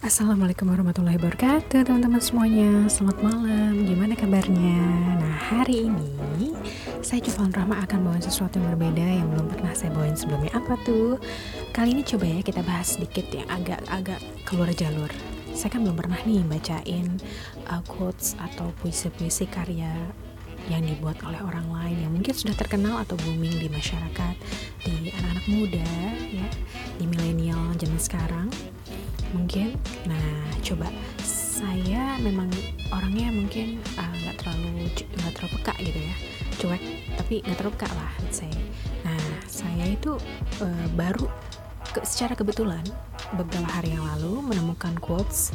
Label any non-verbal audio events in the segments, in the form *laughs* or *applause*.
Assalamualaikum warahmatullahi wabarakatuh teman-teman semuanya. Selamat malam, gimana kabarnya? Nah hari ini saya Jufan Rahma akan bawain sesuatu yang berbeda yang belum pernah saya bawain sebelumnya. Apa tuh? Kali ini coba ya kita bahas sedikit yang agak-agak keluar jalur. Saya kan belum pernah nih bacain uh, quotes atau puisi-puisi karya yang dibuat oleh orang lain yang mungkin sudah terkenal atau booming di masyarakat di anak-anak muda ya di milenial zaman sekarang mungkin. Nah coba. Saya memang orangnya mungkin uh, nggak uh, terlalu nggak terlalu peka gitu ya. Cuek tapi nggak terlalu peka lah saya. Nah saya itu uh, baru ke, secara kebetulan beberapa hari yang lalu menemukan quotes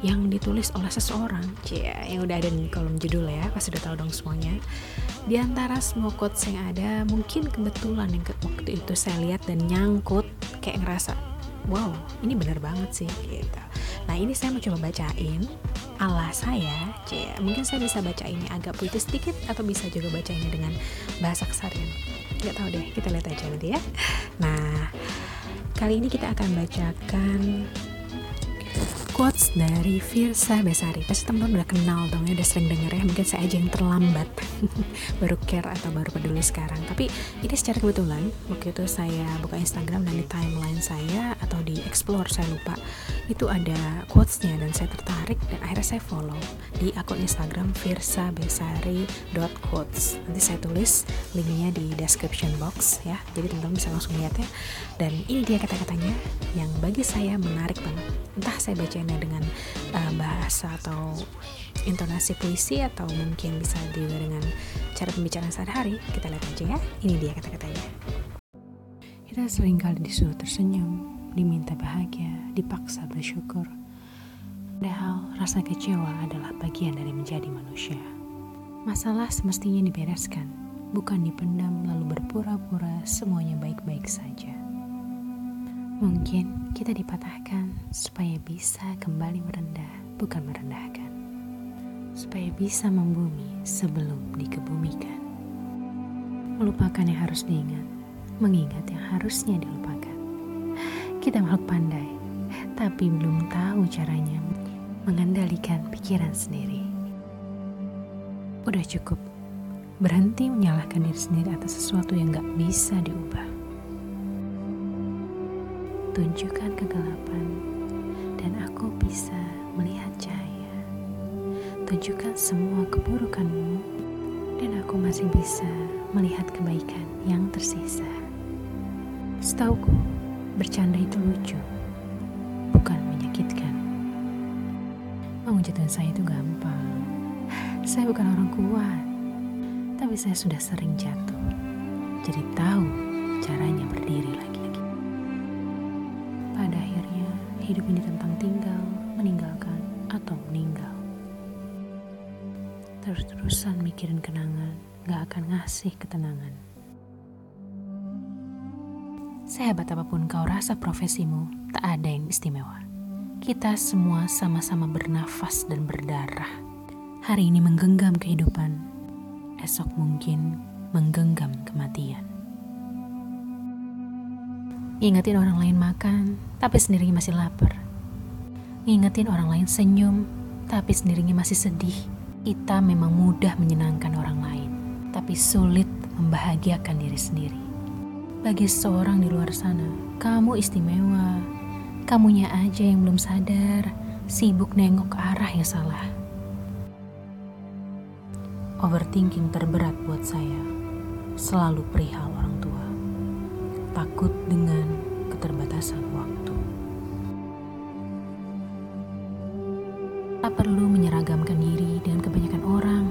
yang ditulis oleh seseorang. Cia, yang udah ada di kolom judul ya pasti udah tahu dong semuanya. Di antara semua quotes yang ada mungkin kebetulan yang waktu itu saya lihat dan nyangkut kayak ngerasa wow ini bener banget sih gitu. Nah ini saya mau coba bacain ala saya cia mungkin saya bisa baca ini agak puitis sedikit atau bisa juga baca ini dengan bahasa kesarian nggak tahu deh kita lihat aja nanti ya. Nah kali ini kita akan bacakan quotes dari Firsa Besari pasti teman-teman udah kenal dong ya udah sering denger ya. Mungkin saya aja yang terlambat. *laughs* Baru care atau baru peduli sekarang. Tapi ini secara kebetulan waktu itu saya buka Instagram dan di timeline saya atau di explore saya lupa itu ada quotesnya dan saya tertarik dan akhirnya saya follow di akun Instagram Firsa Besari quotes. Nanti saya tulis linknya di description box ya. Jadi teman-teman bisa langsung lihat ya. Dan ini dia kata-katanya yang bagi saya menarik banget. Entah saya baca dengan uh, bahasa atau intonasi puisi atau mungkin bisa juga dengan cara pembicaraan sehari-hari kita lihat aja ya. Ini dia kata-katanya. Kita sering kali disuruh tersenyum diminta bahagia dipaksa bersyukur. Padahal rasa kecewa adalah bagian dari menjadi manusia. Masalah semestinya dibereskan bukan dipendam lalu berpura-pura semuanya baik-baik saja Mungkin kita dipatahkan supaya bisa kembali merendah, bukan merendahkan. Supaya bisa membumi sebelum dikebumikan. Melupakan yang harus diingat, mengingat yang harusnya dilupakan. Kita makhluk pandai, tapi belum tahu caranya mengendalikan pikiran sendiri. Udah cukup, berhenti menyalahkan diri sendiri atas sesuatu yang gak bisa diubah tunjukkan kegelapan, dan aku bisa melihat cahaya. Tunjukkan semua keburukanmu, dan aku masih bisa melihat kebaikan yang tersisa. Setauku, bercanda itu lucu, bukan menyakitkan. Mengujudkan saya itu gampang. Saya bukan orang kuat, tapi saya sudah sering jatuh. Jadi tahu caranya berdiri lagi. Hidup ini tentang tinggal, meninggalkan, atau meninggal. Terus-terusan mikirin kenangan, gak akan ngasih ketenangan. Sehebat apa pun kau rasa profesimu, tak ada yang istimewa. Kita semua sama-sama bernafas dan berdarah. Hari ini menggenggam kehidupan, esok mungkin menggenggam kematian. Ngingetin orang lain makan, tapi sendirinya masih lapar. Ngingetin orang lain senyum, tapi sendirinya masih sedih. Kita memang mudah menyenangkan orang lain, tapi sulit membahagiakan diri sendiri. Bagi seorang di luar sana, kamu istimewa. Kamunya aja yang belum sadar, sibuk nengok ke arah yang salah. Overthinking terberat buat saya, selalu perihal orang takut dengan keterbatasan waktu. Tak perlu menyeragamkan diri dengan kebanyakan orang.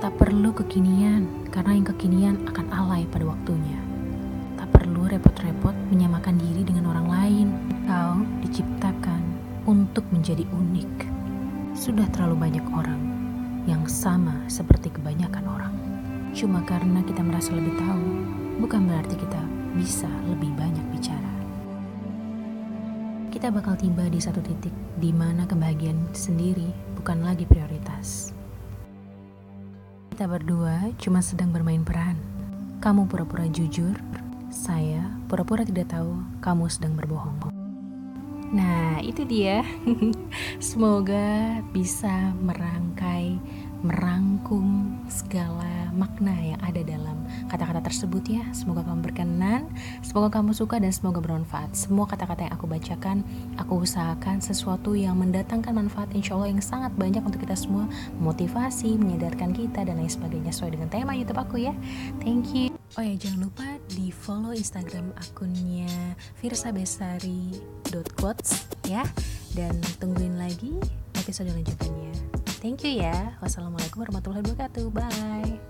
Tak perlu kekinian, karena yang kekinian akan alay pada waktunya. Tak perlu repot-repot menyamakan diri dengan orang lain. Kau diciptakan untuk menjadi unik. Sudah terlalu banyak orang yang sama seperti kebanyakan orang. Cuma karena kita merasa lebih tahu, bukan berarti kita bisa lebih banyak bicara. Kita bakal tiba di satu titik di mana kebahagiaan sendiri bukan lagi prioritas. Kita berdua cuma sedang bermain peran. Kamu pura-pura jujur, saya pura-pura tidak tahu kamu sedang berbohong. Nah, itu dia. *laughs* Semoga bisa merangkai, merangkum segala makna yang ada dalam kata-kata tersebut ya. Semoga kamu berkenan, semoga kamu suka dan semoga bermanfaat. Semua kata-kata yang aku bacakan, aku usahakan sesuatu yang mendatangkan manfaat insya Allah yang sangat banyak untuk kita semua, motivasi, menyadarkan kita dan lain sebagainya sesuai dengan tema YouTube aku ya. Thank you. Oh ya jangan lupa di follow Instagram akunnya firsabesari.quotes ya dan tungguin lagi episode lanjutannya. Thank you ya. Wassalamualaikum warahmatullahi wabarakatuh. Bye.